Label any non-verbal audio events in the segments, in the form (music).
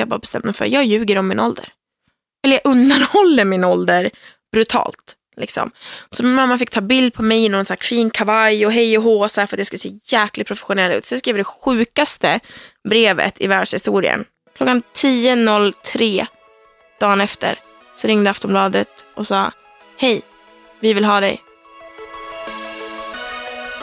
Jag bara bestämde mig för jag ljuger om min ålder. Eller jag undanhåller min ålder brutalt. Liksom. Så min mamma fick ta bild på mig i någon så här fin kavaj och hej och hå så här, för att jag skulle se jäkligt professionell ut. Så jag skrev det sjukaste brevet i världshistorien. Klockan 10.03 dagen efter så ringde Aftonbladet och sa hej, vi vill ha dig.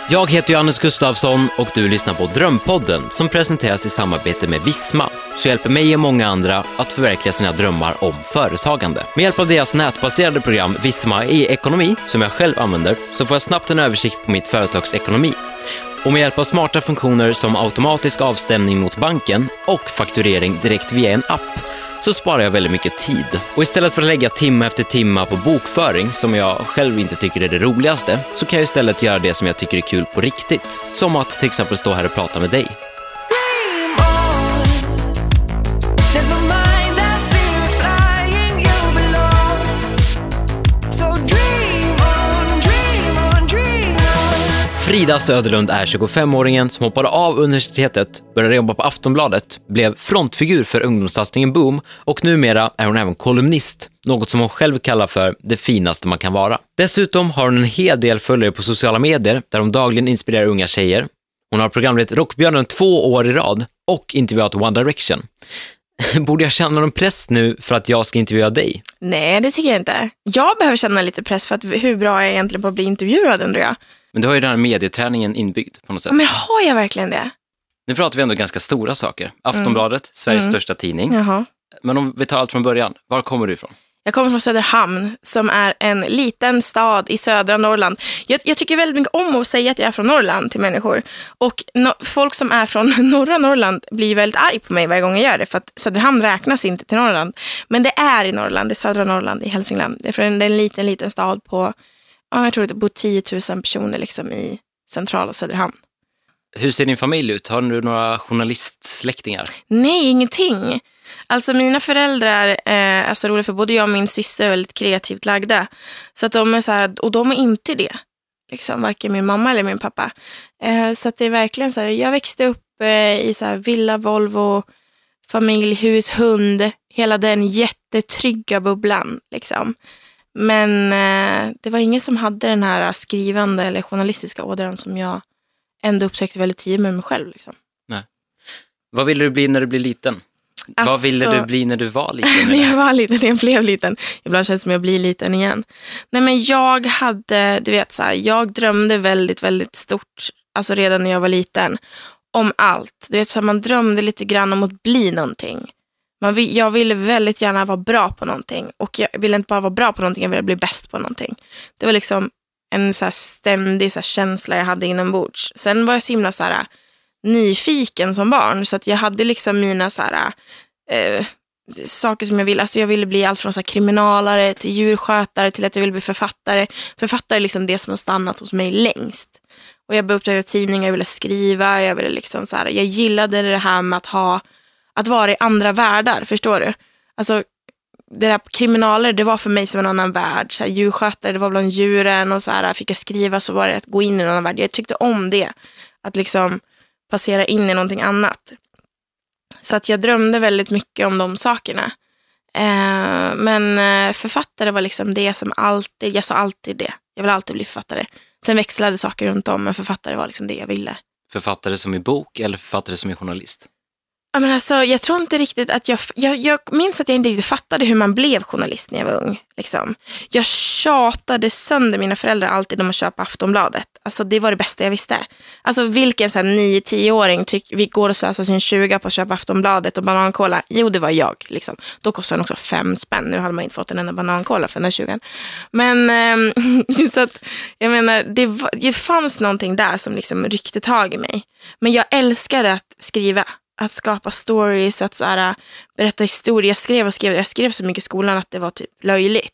Jag heter Johannes Gustafsson och du lyssnar på Drömpodden som presenteras i samarbete med Visma, som hjälper mig och många andra att förverkliga sina drömmar om företagande. Med hjälp av deras nätbaserade program Visma i ekonomi, som jag själv använder, så får jag snabbt en översikt på mitt företags ekonomi. Och med hjälp av smarta funktioner som automatisk avstämning mot banken och fakturering direkt via en app så sparar jag väldigt mycket tid. Och istället för att lägga timme efter timme på bokföring, som jag själv inte tycker är det roligaste, så kan jag istället göra det som jag tycker är kul på riktigt. Som att till exempel stå här och prata med dig. Frida Söderlund är 25-åringen som hoppade av universitetet, började jobba på Aftonbladet, blev frontfigur för ungdomssatsningen Boom och numera är hon även kolumnist, något som hon själv kallar för det finaste man kan vara. Dessutom har hon en hel del följare på sociala medier där hon dagligen inspirerar unga tjejer. Hon har programlett Rockbjörnen två år i rad och intervjuat One Direction. (laughs) Borde jag känna någon press nu för att jag ska intervjua dig? Nej, det tycker jag inte. Jag behöver känna lite press för att hur bra är jag egentligen på att bli intervjuad undrar jag. Men du har ju den här medieträningen inbyggd på något sätt. Men har jag verkligen det? Nu pratar vi ändå ganska stora saker. Aftonbladet, Sveriges största tidning. Jaha. Men om vi tar allt från början, var kommer du ifrån? Jag kommer från Söderhamn som är en liten stad i södra Norrland. Jag, jag tycker väldigt mycket om att säga att jag är från Norrland till människor. Och no, folk som är från (laughs) norra Norrland blir väldigt arg på mig varje gång jag gör det. För att Söderhamn räknas inte till Norrland. Men det är i Norrland, det är södra Norrland i Hälsingland. Det är, från, det är en liten, liten stad på, ja, jag tror det bor 10 000 personer liksom i centrala Söderhamn. Hur ser din familj ut? Har du några journalistsläktingar? Nej, ingenting. Alltså mina föräldrar eh, är så roliga för både jag och min syster är väldigt kreativt lagda. Så att de är så här, och de är inte det. Liksom, varken min mamma eller min pappa. Eh, så att det är verkligen så här, jag växte upp eh, i så här villa, Volvo, familj, hus, hund. Hela den jättetrygga bubblan. Liksom. Men eh, det var ingen som hade den här skrivande eller journalistiska ådran som jag ändå upptäckte väldigt tidigt med mig själv. Liksom. Vad ville du bli när du blev liten? Vad ville Alltså- du bli när du var liten? (laughs) när jag var liten, när jag blev liten. Ibland känns det som jag blir liten igen. Nej men jag hade, du vet så här, jag drömde väldigt, väldigt stort, alltså redan när jag var liten, om allt. Du vet så här, man drömde lite grann om att bli någonting. Man vill, jag ville väldigt gärna vara bra på någonting och jag ville inte bara vara bra på någonting, jag ville bli bäst på någonting. Det var liksom en så här ständig så här känsla jag hade inombords. Sen var jag så himla så här, äh, nyfiken som barn så att jag hade liksom mina så här, äh, eh, saker som jag ville. Alltså jag ville bli allt från så här kriminalare till djurskötare till att jag ville bli författare. Författare är liksom det som har stannat hos mig längst. Och jag började upptäcka tidningar, jag ville skriva, jag ville liksom så här, jag gillade det här med att ha, att vara i andra världar, förstår du? Alltså det där kriminaler, det var för mig som en annan värld. Så här, djurskötare, det var bland djuren och så här, fick jag skriva så var det att gå in i en annan värld. Jag tyckte om det, att liksom passera in i någonting annat. Så att jag drömde väldigt mycket om de sakerna. Eh, men eh, författare var liksom det som alltid, jag sa alltid det. Jag vill alltid bli författare. Sen växlade saker runt om, men författare var liksom det jag ville. Författare som i bok eller författare som är journalist? Ja, men alltså, jag tror inte riktigt att jag, jag... Jag minns att jag inte riktigt fattade hur man blev journalist när jag var ung. Liksom. Jag tjatade sönder mina föräldrar alltid om att köpa Aftonbladet. Alltså, det var det bästa jag visste. Alltså, vilken 9-10-åring vi går och slösar sin 20 på att köpa Aftonbladet och banankola? Jo, det var jag. Liksom. Då kostade den också fem spänn. Nu hade man inte fått en enda banankola för den där 20 Men ehm, (laughs) så att, jag menar, det, var, det fanns någonting där som liksom ryckte tag i mig. Men jag älskade att skriva att skapa stories, att så här, berätta historier. Jag skrev och skrev. Jag skrev så mycket i skolan att det var typ löjligt.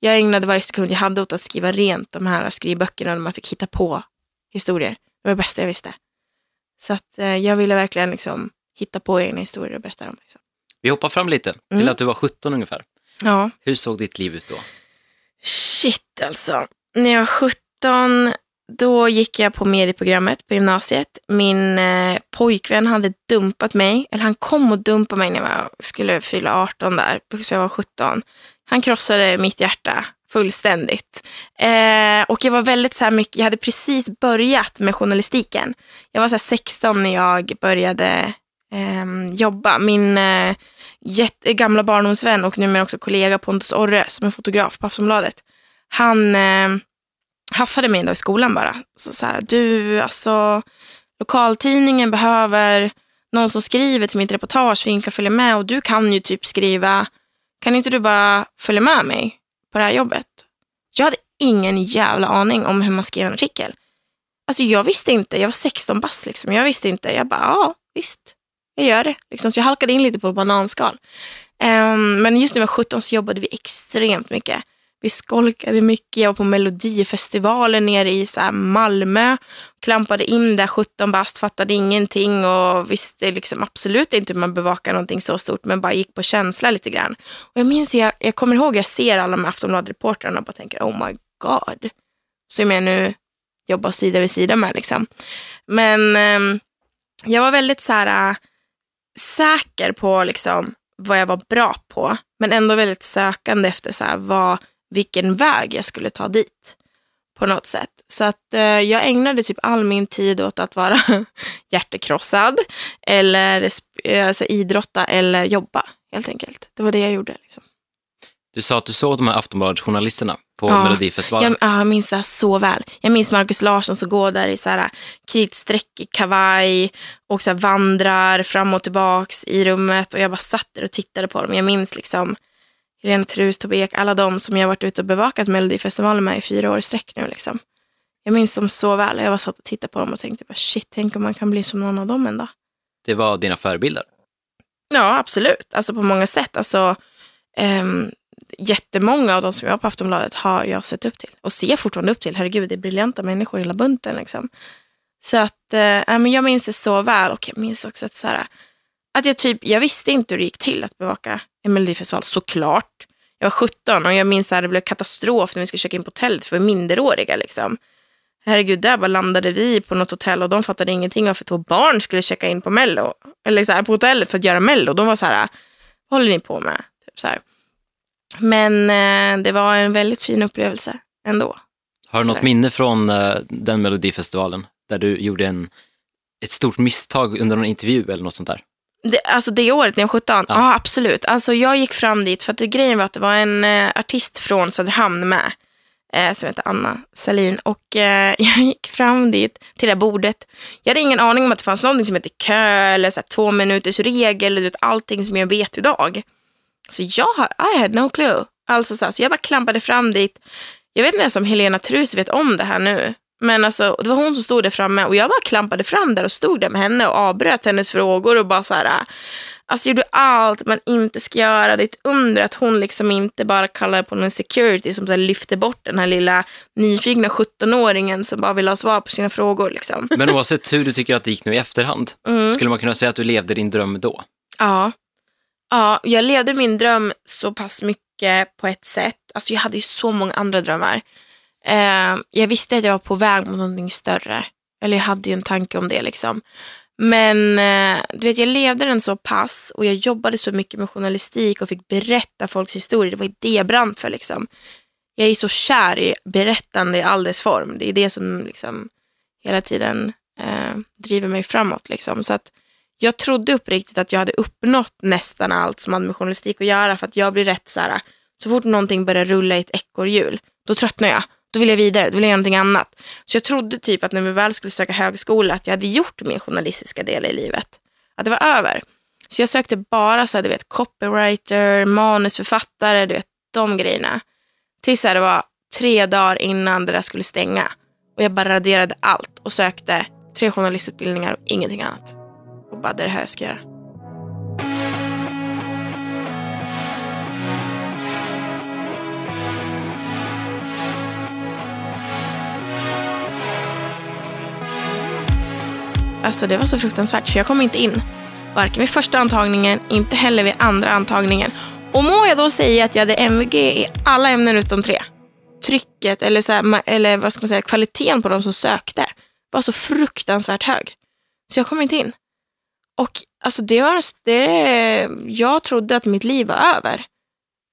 Jag ägnade varje sekund jag hade åt att skriva rent de här skrivböckerna där man fick hitta på historier. Det var det bästa jag visste. Så att eh, jag ville verkligen liksom hitta på egna historier och berätta dem. Liksom. Vi hoppar fram lite till Mm. att du var 17 ungefär. Ja, Hur såg ditt liv ut då? shit alltså. När jag var 17, då gick jag på medieprogrammet på gymnasiet. Min eh, pojkvän hade dumpat mig, eller han kom och dumpade mig när jag skulle fylla 18 där, så jag var 17. Han krossade mitt hjärta fullständigt. Eh, och jag var väldigt så här mycket, jag hade precis börjat med journalistiken. Jag var så här 16 när jag började eh, jobba. Min eh, jätte, gamla barndomsvän och numera också kollega Pontus Orre som är fotograf på Aftonbladet. Han eh, haffade mig en dag i skolan bara. Så, så här, du, alltså lokaltidningen behöver någon som skriver till mitt reportage för kan följa med och du kan ju typ skriva. Kan inte du bara följa med mig på det här jobbet? Jag hade ingen jävla aning om hur man skrev en artikel. Alltså jag visste inte, jag var 16 bast liksom. Jag visste inte, jag bara ja visst, jag gör det. Liksom, så jag halkade in lite på bananskal. Um, men just när jag var 17 så jobbade vi extremt mycket. Vi skolkade mycket, jag var på Melodifestivalen nere i så här Malmö. Klampade in där 17 bast, fattade ingenting och visste liksom absolut inte hur man bevakar någonting så stort men bara gick på känsla lite grann. Och jag minns, jag, jag kommer ihåg, jag ser alla de här Aftonbladet-reportrarna och bara tänker oh my god. Som jag nu jobbar sida vid sida med liksom. Men eh, jag var väldigt så här äh, säker på liksom vad jag var bra på, men ändå väldigt sökande efter så här, vad, vilken väg jag skulle ta dit på något sätt. Så att eh, jag ägnade typ all min tid åt att vara (laughs) hjärtekrossad eller eh, alltså, idrotta eller jobba helt enkelt. Det var det jag gjorde. Liksom. Du sa att du såg de här Aftonbladet-journalisterna på Ja, Melodifestivalen. Jag, ja, jag minns det här så väl. Jag minns Markus Larsson som går där i så här kritstreckig kavaj och så vandrar fram och tillbaks i rummet och jag bara satt där och tittade på dem. Jag minns liksom Helena Trus, Tobbe Ek, alla de som jag varit ute och bevakat Melodifestivalen med i fyra år i sträck nu. Liksom. Jag minns dem så väl. Jag bara satt och tittade på dem och tänkte bara shit, tänk om man kan bli som någon av dem en dag. Det var dina förebilder. Ja, absolut. Alltså på många sätt. Alltså, ehm, jättemånga av de som jag har på Aftonbladet har jag sett upp till och ser fortfarande upp till. Herregud, det är briljanta människor hela bunten. Liksom. Så att, eh, men jag minns det så väl och jag minns också att, så här, att jag, typ, jag visste inte hur det gick till att bevaka en melodifestival, såklart. Jag var 17 och jag minns att det blev katastrof när vi skulle checka in på hotellet för minderåriga. Liksom. Herregud, där bara landade vi på något hotell och de fattade ingenting varför två barn skulle checka in på mello. Eller så här, på hotellet för att göra mello. De var så här, vad håller ni på med? Typ så här. Men eh, det var en väldigt fin upplevelse ändå. Har du något minne från eh, den Melodifestivalen där du gjorde en, ett stort misstag under någon intervju eller något sånt där? Det, alltså det året när jag var 17? Ja, Ja. absolut. Alltså jag gick fram dit för att det, grejen var att det var en eh, artist från Söderhamn med. Eh, som heter Anna Salin. Och eh, (laughs) jag gick fram dit till det bordet. Jag hade ingen aning om att det fanns någonting som heter kö eller så här, två minuters regel. Vet, allting som jag vet idag. Så jag har- I had no clue. Alltså så, här, så jag bara klampade fram dit. Jag vet inte ens om Helena Trus vet om det här nu. Men alltså, det var hon som stod där framme och jag bara klampade fram där och stod där med henne och avbröt hennes frågor och bara så här, alltså gjorde allt man inte ska göra. Det är ett under att hon liksom inte bara kallar på någon security som så lyfter bort den här lilla nyfikna 17-åringen som bara vill ha svar på sina frågor. Liksom. Men oavsett hur du tycker att det gick nu i efterhand, Mm. skulle man kunna säga att du levde din dröm då? Ja. ja, jag levde min dröm så pass mycket på ett sätt. Alltså jag hade ju så många andra drömmar. Eh, jag visste att jag var på väg mot någonting större. Eller jag hade ju en tanke om det liksom. Men eh, du vet, jag levde den så pass och jag jobbade så mycket med journalistik och fick berätta folks historier. Det var ju det jag brann för liksom. Jag är så kär i berättande i all dess form. Det är det som liksom hela tiden eh, driver mig framåt. Liksom. Så att jag trodde uppriktigt att jag hade uppnått nästan allt som hade med journalistik att göra. För att jag blir rätt så här, så fort någonting börjar rulla i ett ekorrhjul, då tröttnar jag. Då vill jag vidare, då vill jag göra någonting annat. Så jag trodde typ att när vi väl skulle söka högskola att jag hade gjort min journalistiska del i livet. Att det var över. Så jag sökte bara så här, du vet, copywriter, manusförfattare, du vet, de grejerna. Tills här, det var tre dagar innan det där skulle stänga. Och jag bara raderade allt och sökte tre journalistutbildningar och ingenting annat. Och bara, det är det här jag ska göra. Alltså det var så fruktansvärt för jag kom inte in. Varken vid första antagningen, inte heller vid andra antagningen. Och må jag då säga att jag hade MVG i alla ämnen utom tre. trycket eller, så här, eller vad ska man säga, kvaliteten på de som sökte var så fruktansvärt hög. Så jag kom inte in. Och alltså det var, det, jag trodde att mitt liv var över.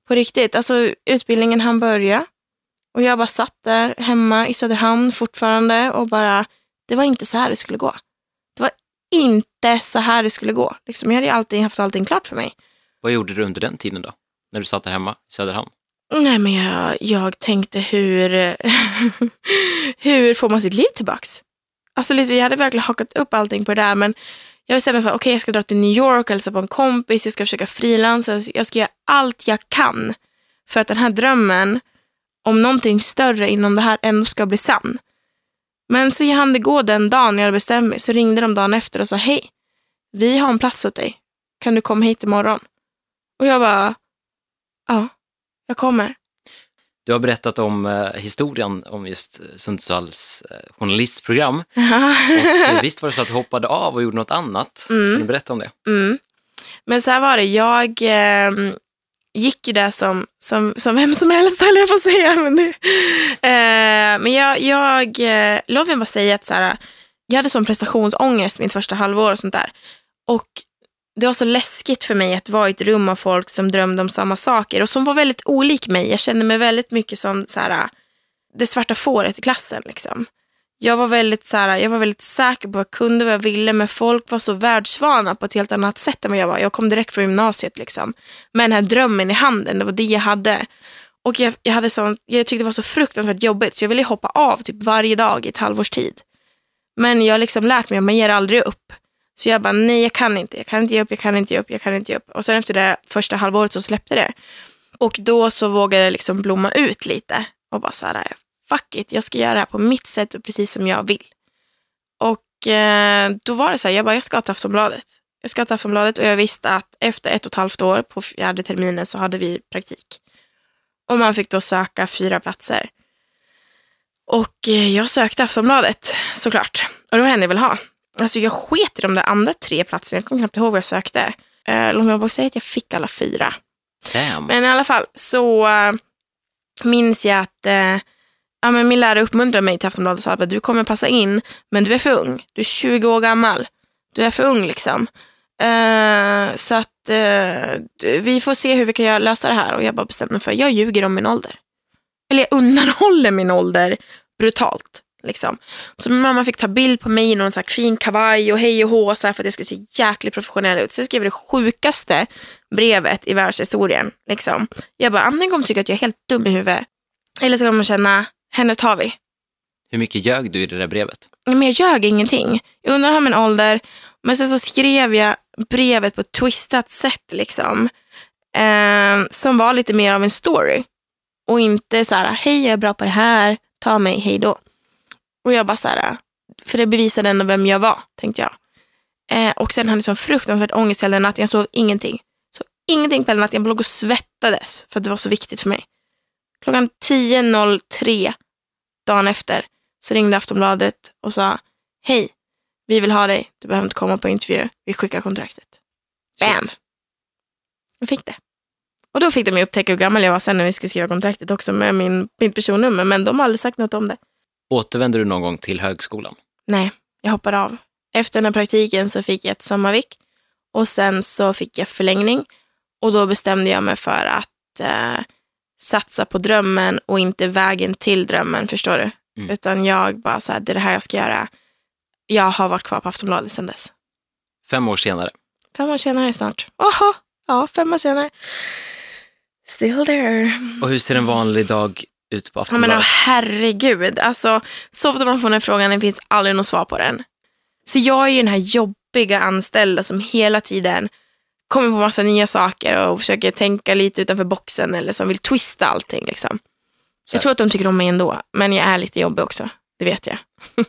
På riktigt. Alltså utbildningen han börja och jag bara satt där hemma i Söderhamn fortfarande och bara, det var inte så här det skulle gå. Inte så här det skulle gå. Liksom, jag hade ju alltid haft allting klart för mig. Vad gjorde du under den tiden då? När du satt där hemma i Söderhamn? Nej, men jag, jag tänkte hur, (laughs) hur får man sitt liv tillbaks? Alltså lite, jag hade verkligen hakat upp allting på det där, men jag bestämde mig för att okay, jag ska dra till New York, hälsa på en kompis, jag ska försöka frilansa, jag ska göra allt jag kan för att den här drömmen om någonting större inom det här ändå ska bli sann. Men så hann det gå den dagen jag hade bestämt mig, så ringde de dagen efter och sa hej, vi har en plats åt dig, kan du komma hit imorgon? Och jag bara, ja, jag kommer. Du har berättat om eh, historien om just eh, Sundsvalls eh, journalistprogram. (laughs) Och eh, visst var det så att du hoppade av och gjorde något annat? Kan du berätta om det? Mm. Men så här var det, jag eh, gick ju där som, som, som vem som helst (laughs) höll jag på att säga. Men, det, eh, men jag, jag eh, låt mig bara säga att så här, jag hade sån prestationsångest mitt första halvår och sånt där. Och det var så läskigt för mig att vara i ett rum av folk som drömde om samma saker och som var väldigt olik mig. Jag kände mig väldigt mycket som så här, det svarta fåret i klassen. Liksom. Jag var, väldigt, så här, jag var väldigt säker på vad jag kunde, vad jag ville, men folk var så världsvana på ett helt annat sätt än vad jag var. Jag kom direkt från gymnasiet liksom. med den här drömmen i handen, det var det jag hade. Och jag, jag, hade sånt, jag tyckte det var så fruktansvärt jobbigt så jag ville hoppa av typ varje dag i ett halvårs tid. Men jag har liksom lärt mig att man ger aldrig upp. Så jag bara, nej jag kan inte, jag kan inte ge upp, jag kan inte ge upp, jag kan inte ge upp. Och sen efter det första halvåret så släppte det. Och då så vågade det liksom blomma ut lite. Och bara så här, fuck it, jag ska göra det här på mitt sätt och precis som jag vill. Och eh, då var det så här, jag bara, jag ska till Aftonbladet. Jag ska till Aftonbladet och jag visste att efter ett och ett halvt år på fjärde terminen så hade vi praktik. Och man fick då söka fyra platser. Och eh, jag sökte Aftonbladet såklart. Och det var enda jag ville ha. Alltså jag sket i de där andra tre platserna. Jag kommer knappt ihåg vad jag sökte. Eh, låt mig bara säga att jag fick alla fyra. Damn. Men i alla fall så äh, minns jag att äh, ja, men min lärare uppmuntrade mig till Aftonbladet och sa att du kommer passa in, men du är för ung. Du är 20 år gammal. Du är för ung liksom. Eh, så att eh, vi får se hur vi kan lösa det här. Och jag bara bestämde mig för jag ljuger om min ålder. Eller jag undanhåller min ålder brutalt. Liksom. Så min mamma fick ta bild på mig i någon så här fin kavaj och hej och hå så för att jag skulle se jäkligt professionell ut. Så jag skrev det sjukaste brevet i världshistorien. Liksom. Jag bara, antingen kommer tycka att jag är helt dum i huvudet. Eller så kommer de känna, henne tar vi. Hur mycket ljög du i det där brevet? Men jag ljög ingenting. Jag undanhöll min ålder. Men sen så skrev jag brevet på ett twistat sätt. Liksom. Eh, som var lite mer av en story. Och inte så här, hej jag är bra på det här, ta mig, hej då. Och jag bara så här, för det bevisade ändå vem jag var, tänkte jag. Eh, och sen hade jag fruktansvärt ångest hela natten, jag sov ingenting. Så ingenting på hela natten, jag låg och svettades för att det var så viktigt för mig. Klockan 10.03 dagen efter så ringde Aftonbladet och sa hej, vi vill ha dig, du behöver inte komma på intervju, vi skickar kontraktet. Bam! Jag fick det. Och då fick de ju upptäcka hur gammal jag var sen när vi skulle skriva kontraktet också med min, mitt personnummer, men de har aldrig sagt något om det. Återvänder du någon gång till högskolan? Nej, jag hoppade av. Efter den här praktiken så fick jag ett sommarvik och sen så fick jag förlängning och då bestämde jag mig för att eh, satsa på drömmen och inte vägen till drömmen, förstår du? Mm. Utan jag bara så här, det är det här jag ska göra. Jag har varit kvar på Aftonbladet sedan dess. Fem år senare. Fem år senare snart. Oho, ja, fem år senare. Still there. Och hur ser en vanlig dag ut på Ja, men Aftonbladet? herregud, alltså, så ofta man får den här frågan, det finns aldrig något svar på den. Så jag är ju den här jobbiga anställda som hela tiden kommer på massa nya saker och försöker tänka lite utanför boxen eller som vill twista allting. Liksom. Så Jag tror att de tycker om mig ändå, men jag är lite jobbig också. Det vet jag. (laughs)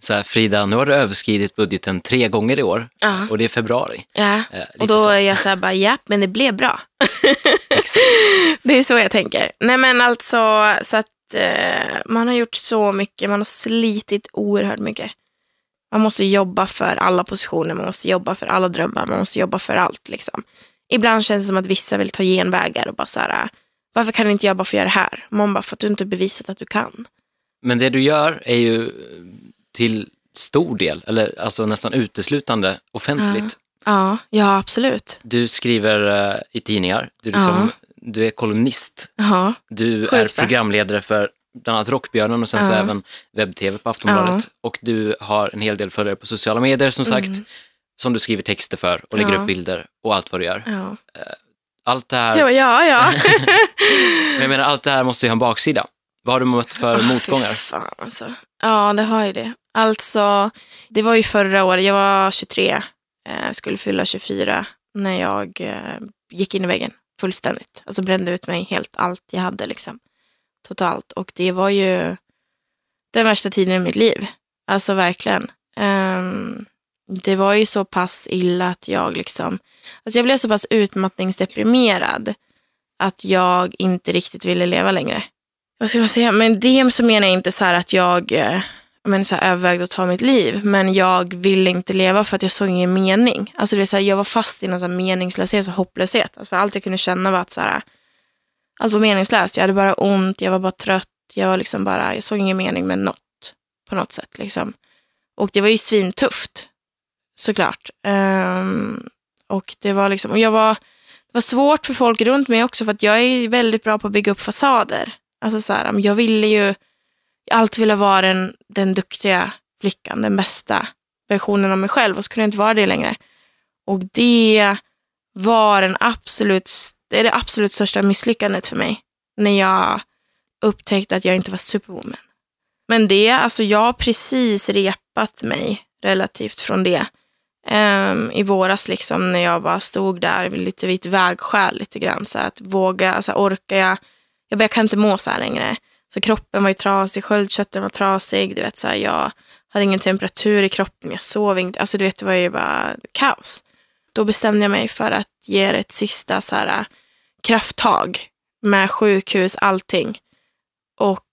Så här, Frida, nu har du överskridit budgeten tre gånger i år Ja. och det är februari. Ja. Eh, Och då så. är jag så här bara, ja, men det blev bra. (laughs) Det är så jag tänker. Nej men alltså, så att eh, man har gjort så mycket, man har slitit oerhört mycket. Man måste jobba för alla positioner, man måste jobba för alla drömmar, man måste jobba för allt. Liksom. Ibland känns det som att vissa vill ta genvägar och bara så här, varför kan inte jag bara få göra det här? Man bara, för att du inte bevisat att du kan. Men det du gör är ju till stor del, eller alltså nästan uteslutande offentligt. Ja, ja absolut. Du skriver eh, i tidningar, du, liksom, du är kolumnist, Ja, du Sjukt är programledare för bland annat Rockbjörnen och sen så Ja. även webb-tv på Aftonbladet. Och du har en hel del följare på sociala medier som sagt, som du skriver texter för och lägger Mm. Ja. upp bilder och allt vad du gör. ja. Allt det här, bara, ja, ja. (laughs) (laughs) men jag menar, allt det här måste ju ha en baksida. Vad har du mött för Ah, motgångar? Fan, alltså. Ja, det har ju det. Alltså, det var ju förra året, jag var 23, eh, skulle fylla 24 när jag eh, gick in i väggen fullständigt. Alltså brände ut mig helt, allt jag hade liksom. Totalt. Och det var ju den värsta tiden i mitt liv. Alltså verkligen. Um, det var ju så pass illa att jag liksom, alltså jag blev så pass utmattningsdeprimerad att jag inte riktigt ville leva längre vad ska man säga, men det så menar jag inte så här att jag eh, men så här övervägde att ta mitt liv, men jag ville inte leva för att jag såg ingen mening. Alltså det är så här, jag var fast i någon så här meningslöshet och hopplöshet. Alltså för allt jag kunde känna var att så här, allt var meningslöst. Jag hade bara ont, jag var bara trött, jag var liksom bara, jag såg ingen mening med något på något sätt. Liksom. Och det var ju svintufft, såklart. Um, och det var liksom, och jag var, det var svårt för folk runt mig också för att jag är väldigt bra på att bygga upp fasader. Alltså så här, jag ville ju, jag alltid ville vara den, den duktiga flickan, den bästa versionen av mig själv och så kunde jag inte vara det längre. Och det var den absolut, det är det absolut största misslyckandet för mig. När jag upptäckte att jag inte var superwoman. Men det, alltså jag har precis repat mig relativt från det. Um, I våras liksom när jag bara stod där vid lite vid ett vägskäl lite grann. Så att våga, alltså orkar jag, jag, bara, jag kan inte må så här längre. Så kroppen var ju trasig, sköldkörteln var trasig, du vet så här, jag hade ingen temperatur i kroppen, jag sov inte, alltså du vet det var ju bara kaos. Då bestämde jag mig för att ge det ett sista så här, äh, krafttag med sjukhus, allting. Och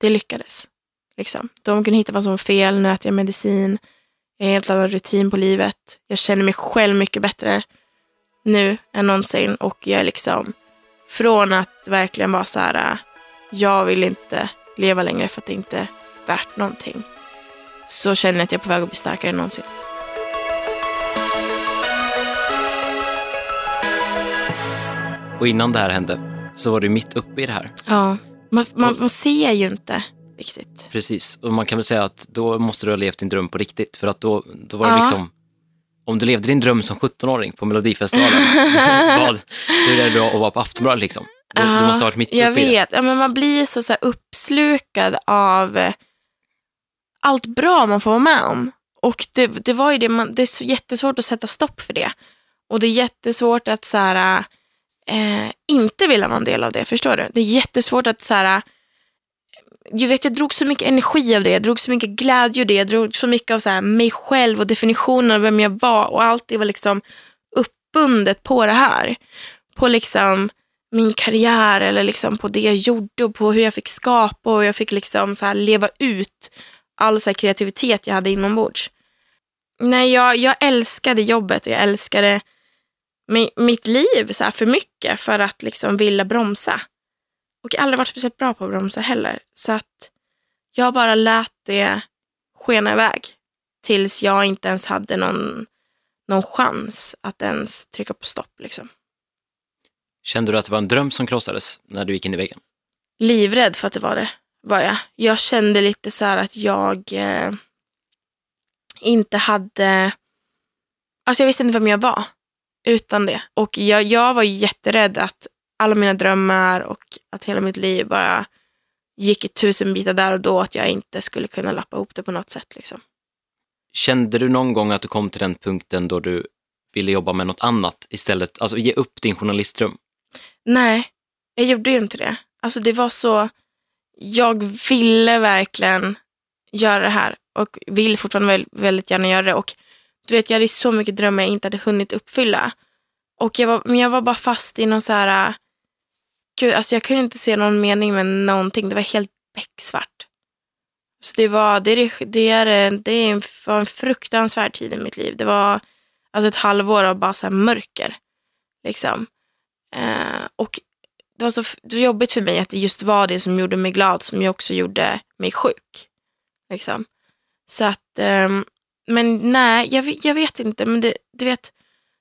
det lyckades. Liksom. De kunde hitta vad som var fel, nu äter jag medicin, jag har en helt annan rutin på livet. Jag känner mig själv mycket bättre nu än någonsin och jag är liksom från att verkligen vara så här, äh, jag vill inte leva längre för att det inte är värt någonting. Så känner jag att jag är på väg att bli starkare än någonsin. Och innan det här hände så var du mitt uppe i det här. Ja, man, man, man ser ju inte riktigt. Precis, och man kan väl säga att då måste du ha levt din dröm på riktigt. För att då, då var det Ja. liksom, om du levde din dröm som 17-åring på Melodifestivalen, (laughs) vad, hur är det då att vara på Aftonbladet liksom? Du, du Ja, måste ha varit mitt Jag uppe i det. vet, ja, men man blir så, så uppslukad av eh, allt bra man får vara med om. Och det, det var ju det, man, det är så jättesvårt att sätta stopp för det. Och det är jättesvårt att så här, eh, inte vilja vara en del av det, förstår du? Det är jättesvårt att så här, eh, jag vet jag drog så mycket energi av det, jag drog så mycket glädje av det, jag drog så mycket av så här, mig själv och definitionen av vem jag var och allt det var liksom uppbundet på det här. På liksom min karriär eller liksom på det jag gjorde och på hur jag fick skapa och jag fick liksom så här leva ut all så här kreativitet jag hade inombords. Nej, jag, jag älskade jobbet och jag älskade mitt liv så för mycket för att liksom vilja bromsa. Och jag har aldrig varit speciellt bra på att bromsa heller. Så att jag bara lät det skena iväg tills jag inte ens hade någon, någon chans att ens trycka på stopp. Liksom. Kände du att det var en dröm som krossades när du gick in i väggen? livrädd för att det var det. Var jag. jag kände lite så här att jag eh, inte hade... Alltså jag visste inte vem jag var utan det. Och jag, jag var jätterädd att alla mina drömmar och att hela mitt liv bara gick i tusen bitar där och då. Att jag inte skulle kunna lappa ihop det på något sätt. Liksom. Kände du någon gång att du kom till den punkten då du ville jobba med något annat istället, alltså ge upp din journalistdröm? Nej, jag gjorde ju inte det. Alltså det var så, jag ville verkligen göra det här och vill fortfarande väl- väldigt gärna göra det. Och du vet, jag hade så mycket drömmar jag inte hade hunnit uppfylla. Och jag var, men jag var bara fast i någon så här, äh, gud, alltså jag kunde inte se någon mening med någonting. Det var helt becksvart. Så det var, det, är, det, är, det är en, var en fruktansvärd tid i mitt liv. Det var alltså ett halvår av bara så här mörker. Liksom. Eh, och det var så jobbigt för mig att det just var det som gjorde mig glad som ju också gjorde mig sjuk. Liksom. Så att, ehm, men nej, jag, vet- jag vet inte. Men det, du vet,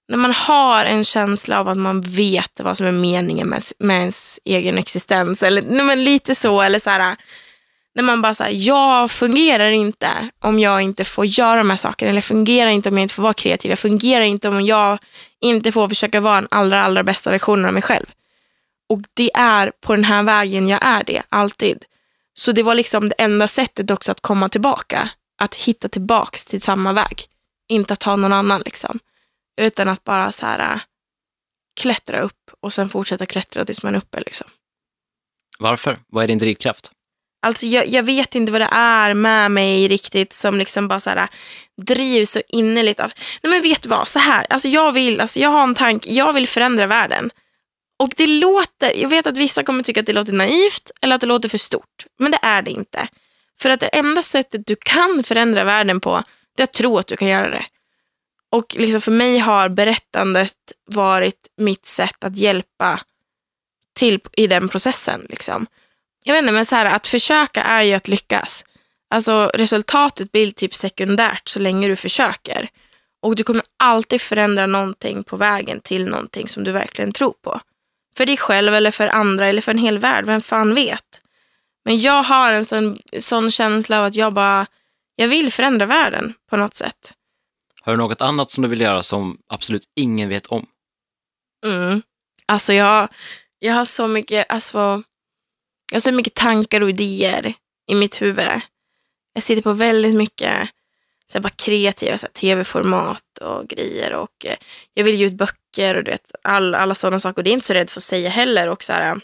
när man har en känsla av att man vet vad som är meningen med, med ens egen existens. Eller nej, men lite så. Eller så här, när man bara säger jag fungerar inte om jag inte får göra de här sakerna. Eller jag fungerar inte om jag inte får vara kreativ. Jag fungerar inte om jag inte får försöka vara den allra, allra bästa versionen av mig själv. Och det är på den här vägen jag är det, alltid. Så det var liksom det enda sättet också att komma tillbaka. Att hitta tillbaks till samma väg. Inte att ta någon annan liksom. Utan att bara så här äh, klättra upp och sen fortsätta klättra tills man är uppe liksom. Varför? Vad är din drivkraft? Alltså jag, jag vet inte vad det är med mig riktigt som liksom bara så här, drivs så innerligt av... Nej men vet du vad, så här, alltså jag vill, alltså jag har en tanke, jag vill förändra världen. Och det låter, jag vet att vissa kommer tycka att det låter naivt eller att det låter för stort. Men det är det inte. För att det enda sättet du kan förändra världen på, det är att tro att du kan göra det. Och liksom för mig har berättandet varit mitt sätt att hjälpa till i den processen. Liksom. Jag vet inte, men så här, att försöka är ju att lyckas. Alltså resultatet blir typ sekundärt så länge du försöker. Och du kommer alltid förändra någonting på vägen till någonting som du verkligen tror på. För dig själv eller för andra eller för en hel värld, vem fan vet? Men jag har en sån, sån känsla av att jag bara, jag vill förändra världen på något sätt. Har du något annat som du vill göra som absolut ingen vet om? Mm. Alltså jag, jag har så mycket, alltså, jag har så mycket tankar och idéer i mitt huvud. Jag sitter på väldigt mycket så bara kreativa så tv-format och grejer. Och, eh, jag vill ge ut böcker och du vet, all, alla sådana saker. Och det är inte så rädd för att säga heller. Och, så här,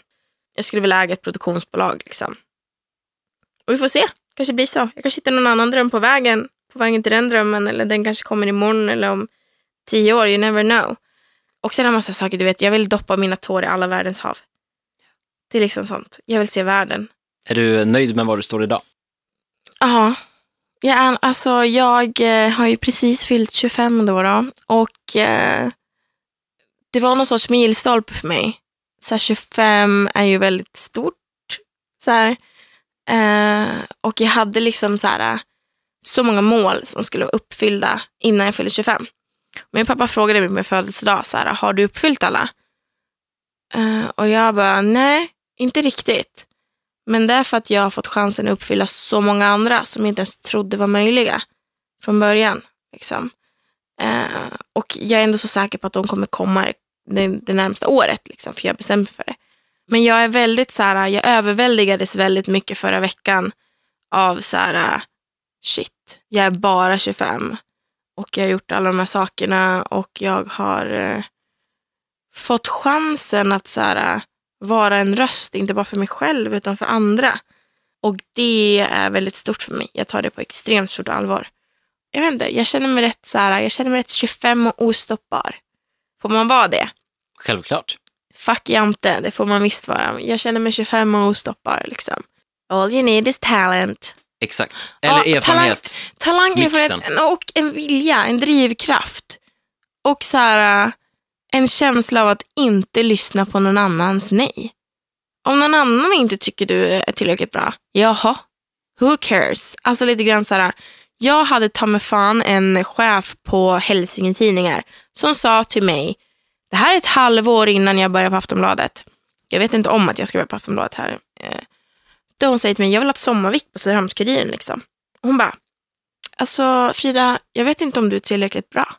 jag skulle vilja äga ett produktionsbolag. Liksom. Och vi får se, kanske blir så. Jag kanske hittar någon annan dröm på vägen. På vägen till den drömmen. Eller den kanske kommer imorgon eller om tio år. You never know. Och sen så här saker, du vet, jag vill doppa mina tår i alla världens hav. Det är liksom sånt. Jag vill se världen. Är du nöjd med var du står idag? Ja, jag, är, alltså, jag eh, har ju precis fyllt 25 då. då och eh, det var någon sorts milstolpe för mig. Så här, 25 är ju väldigt stort. Så här. Eh, och jag hade liksom så, här, eh, så många mål som skulle vara uppfyllda innan jag fyllde 25. Min pappa frågade mig på min födelsedag, så här, har du uppfyllt alla? Eh, och jag bara, nej, inte riktigt. Men det är för att jag har fått chansen att uppfylla så många andra som jag inte ens trodde var möjliga från början. Liksom. Eh, och jag är ändå så säker på att de kommer komma det, det närmsta året, liksom, för jag har bestämt mig för det. Men jag är väldigt så här, jag överväldigades väldigt mycket förra veckan av så här, shit, jag är bara 25 och jag har gjort alla de här sakerna och jag har eh, fått chansen att så här, vara en röst, inte bara för mig själv utan för andra. Och det är väldigt stort för mig. Jag tar det på extremt stort allvar. Jag vet inte, jag känner mig rätt, så här, jag känner mig rätt 25 och ostoppbar. Får man vara det? Självklart. Fuck jante, det får man visst vara. Jag känner mig 25 och ostoppbar liksom. All you need is talent. Exakt. Eller Ja, erfarenhet. Talang, Mixen. erfarenhet och en vilja, en drivkraft. Och så här, äh, en känsla av att inte lyssna på någon annans nej. Om någon annan inte tycker du är tillräckligt bra, jaha, who cares? Alltså lite grann så här, jag hade ta mig fan en chef på Hälsinge Tidningar som sa till mig, det här är ett halvår innan jag börjar på Aftonbladet. Jag vet inte om att jag ska börja på Aftonbladet här. Eh, Då hon säger till mig, jag vill ha ett sommarvik på Söderhamns-Kuriren. Liksom. Hon bara, alltså Frida, jag vet inte om du är tillräckligt bra.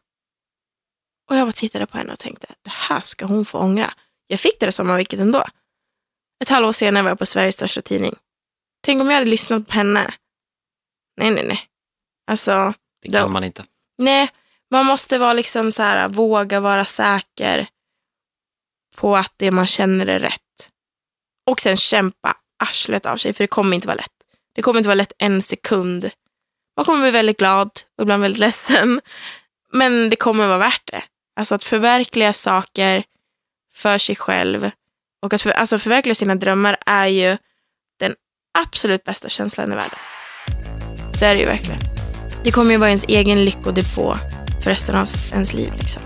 Och jag bara tittade på henne och tänkte, det här ska hon få ångra. Jag fick det där sommarviket ändå. Ett halvår senare var jag på Sveriges största tidning. Tänk om jag hade lyssnat på henne. Nej, nej, nej. Alltså, Det då- kan man inte. Nej, man måste vara liksom så här, våga vara säker på att det man känner är rätt. Och sen kämpa arslet av sig, för det kommer inte vara lätt. Det kommer inte vara lätt en sekund. Man kommer bli väldigt glad och ibland väldigt ledsen. Men det kommer vara värt det. Alltså att förverkliga saker för sig själv och att för, alltså förverkliga sina drömmar är ju den absolut bästa känslan i världen. Det är det ju verkligen. Det kommer ju vara ens egen lyckodepå för resten av ens liv. Liksom.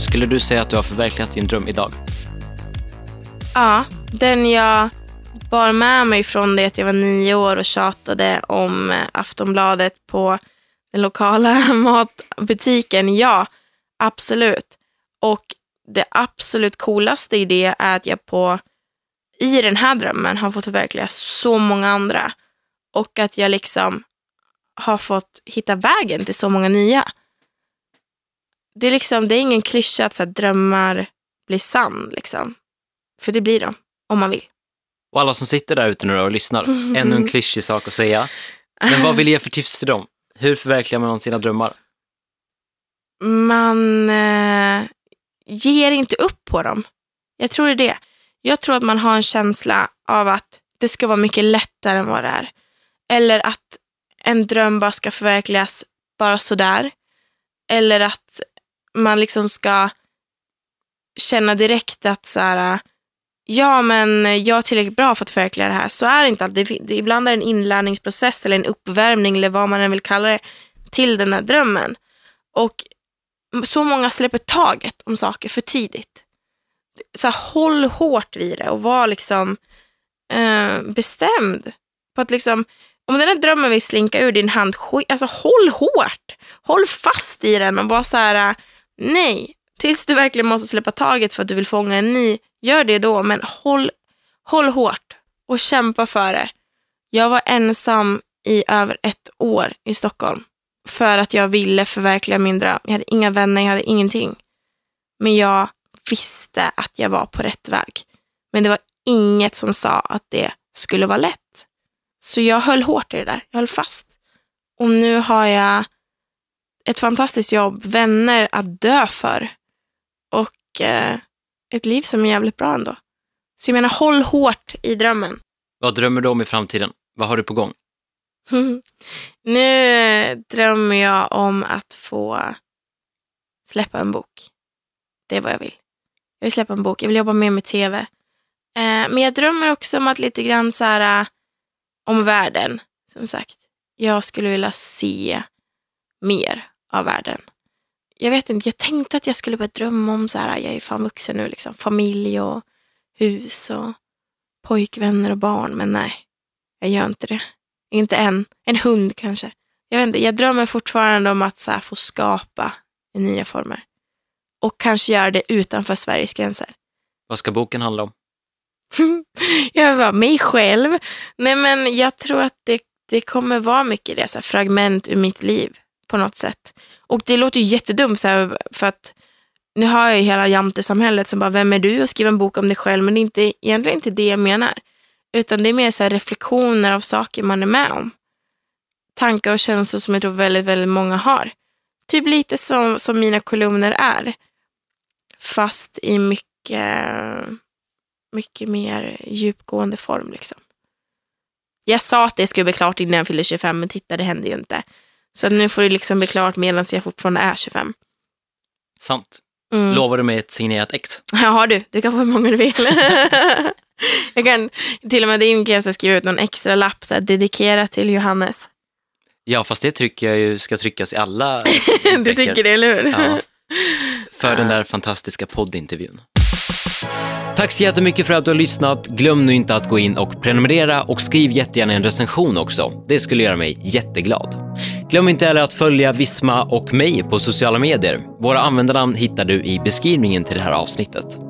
Skulle du säga att du har förverkligat din dröm idag? Ja, den jag bar med mig från det att jag var nio år och tjatade om eh, Aftonbladet på den lokala (laughs) matbutiken, ja, absolut. Och det absolut coolaste i det är att jag på i den här drömmen har fått förverkliga så många andra. Och att jag liksom har fått hitta vägen till så många nya. Det är, liksom, det är ingen klyscha att så här, drömmar blir sann. Liksom. För det blir de, om man vill. Och alla som sitter där ute nu och lyssnar, ännu en (laughs) klyschig sak att säga. Men vad vill du ge för tips till dem? Hur förverkligar man sina drömmar? Man eh, ger inte upp på dem. Jag tror det är det. Jag tror att man har en känsla av att det ska vara mycket lättare än vad det är. Eller att en dröm bara ska förverkligas bara sådär. Eller att man liksom ska känna direkt att så här, ja men jag är tillräckligt bra för att förverkliga det här. Så är det inte alltid. Ibland är det en inlärningsprocess eller en uppvärmning eller vad man än vill kalla det till den här drömmen. Och så många släpper taget om saker för tidigt. Så här, håll hårt vid det och var liksom eh, bestämd. På att liksom, om den här drömmen vill slinka ur din hand, alltså håll hårt. Håll fast i den och bara så här, nej. Tills du verkligen måste släppa taget för att du vill fånga en ny, gör det då. Men håll, håll hårt och kämpa för det. Jag var ensam i över ett år i Stockholm för att jag ville förverkliga min dröm. Jag hade inga vänner, jag hade ingenting. Men jag visste att jag var på rätt väg. Men det var inget som sa att det skulle vara lätt. Så jag höll hårt i det där. Jag höll fast. Och nu har jag ett fantastiskt jobb, vänner att dö för och eh, ett liv som är jävligt bra ändå. Så jag menar, håll hårt i drömmen. Vad drömmer du om i framtiden? Vad har du på gång? (laughs) nu drömmer jag om att få släppa en bok. Det är vad jag vill. Jag vill släppa en bok. Jag vill jobba mer med tv. Eh, men jag drömmer också om att lite grann så här, eh, om världen. Som sagt, jag skulle vilja se mer av världen. Jag vet inte, jag tänkte att jag skulle börja drömma om så här, jag är fan vuxen nu, liksom, familj och hus och pojkvänner och barn. Men nej, jag gör inte det. Inte än. En hund kanske. Jag, vet inte, jag drömmer fortfarande om att så här, få skapa i nya former. Och kanske göra det utanför Sveriges gränser. (laughs) Vad ska boken handla om? jag var mig själv. Nej men jag tror att det, det kommer vara mycket det, så här, fragment ur mitt liv på något sätt. Och det låter ju jättedumt så här, för att nu har jag ju hela jantesamhället som bara, vem är du och skriver en bok om dig själv? Men det är inte, egentligen inte det jag menar. Utan det är mer så här reflektioner av saker man är med om. Tankar och känslor som jag tror väldigt, väldigt många har. Typ lite som, som mina kolumner är. Fast i mycket, mycket mer djupgående form. Liksom. Jag sa att det skulle bli klart innan jag fyllde 25, men titta, det hände ju inte. Så nu får det liksom bli klart medan jag fortfarande är 25. Sant. Mm. Lovar du mig ett signerat ex? (laughs) Ja, har du. Du kan få hur många du vill. (laughs) jag kan till och med din kan jag skriva ut någon extra lapp så här, dedikerat till Johannes. Ja, fast det tycker jag ju ska tryckas i alla (laughs) Du tycker det, eller hur? Ja. För den där fantastiska poddintervjun. Tack så jättemycket för att du har lyssnat. Glöm nu inte att gå in och prenumerera och skriv jättegärna en recension också. Det skulle göra mig jätteglad. Glöm inte heller att följa Visma och mig på sociala medier. Våra användarnamn hittar du i beskrivningen till det här avsnittet.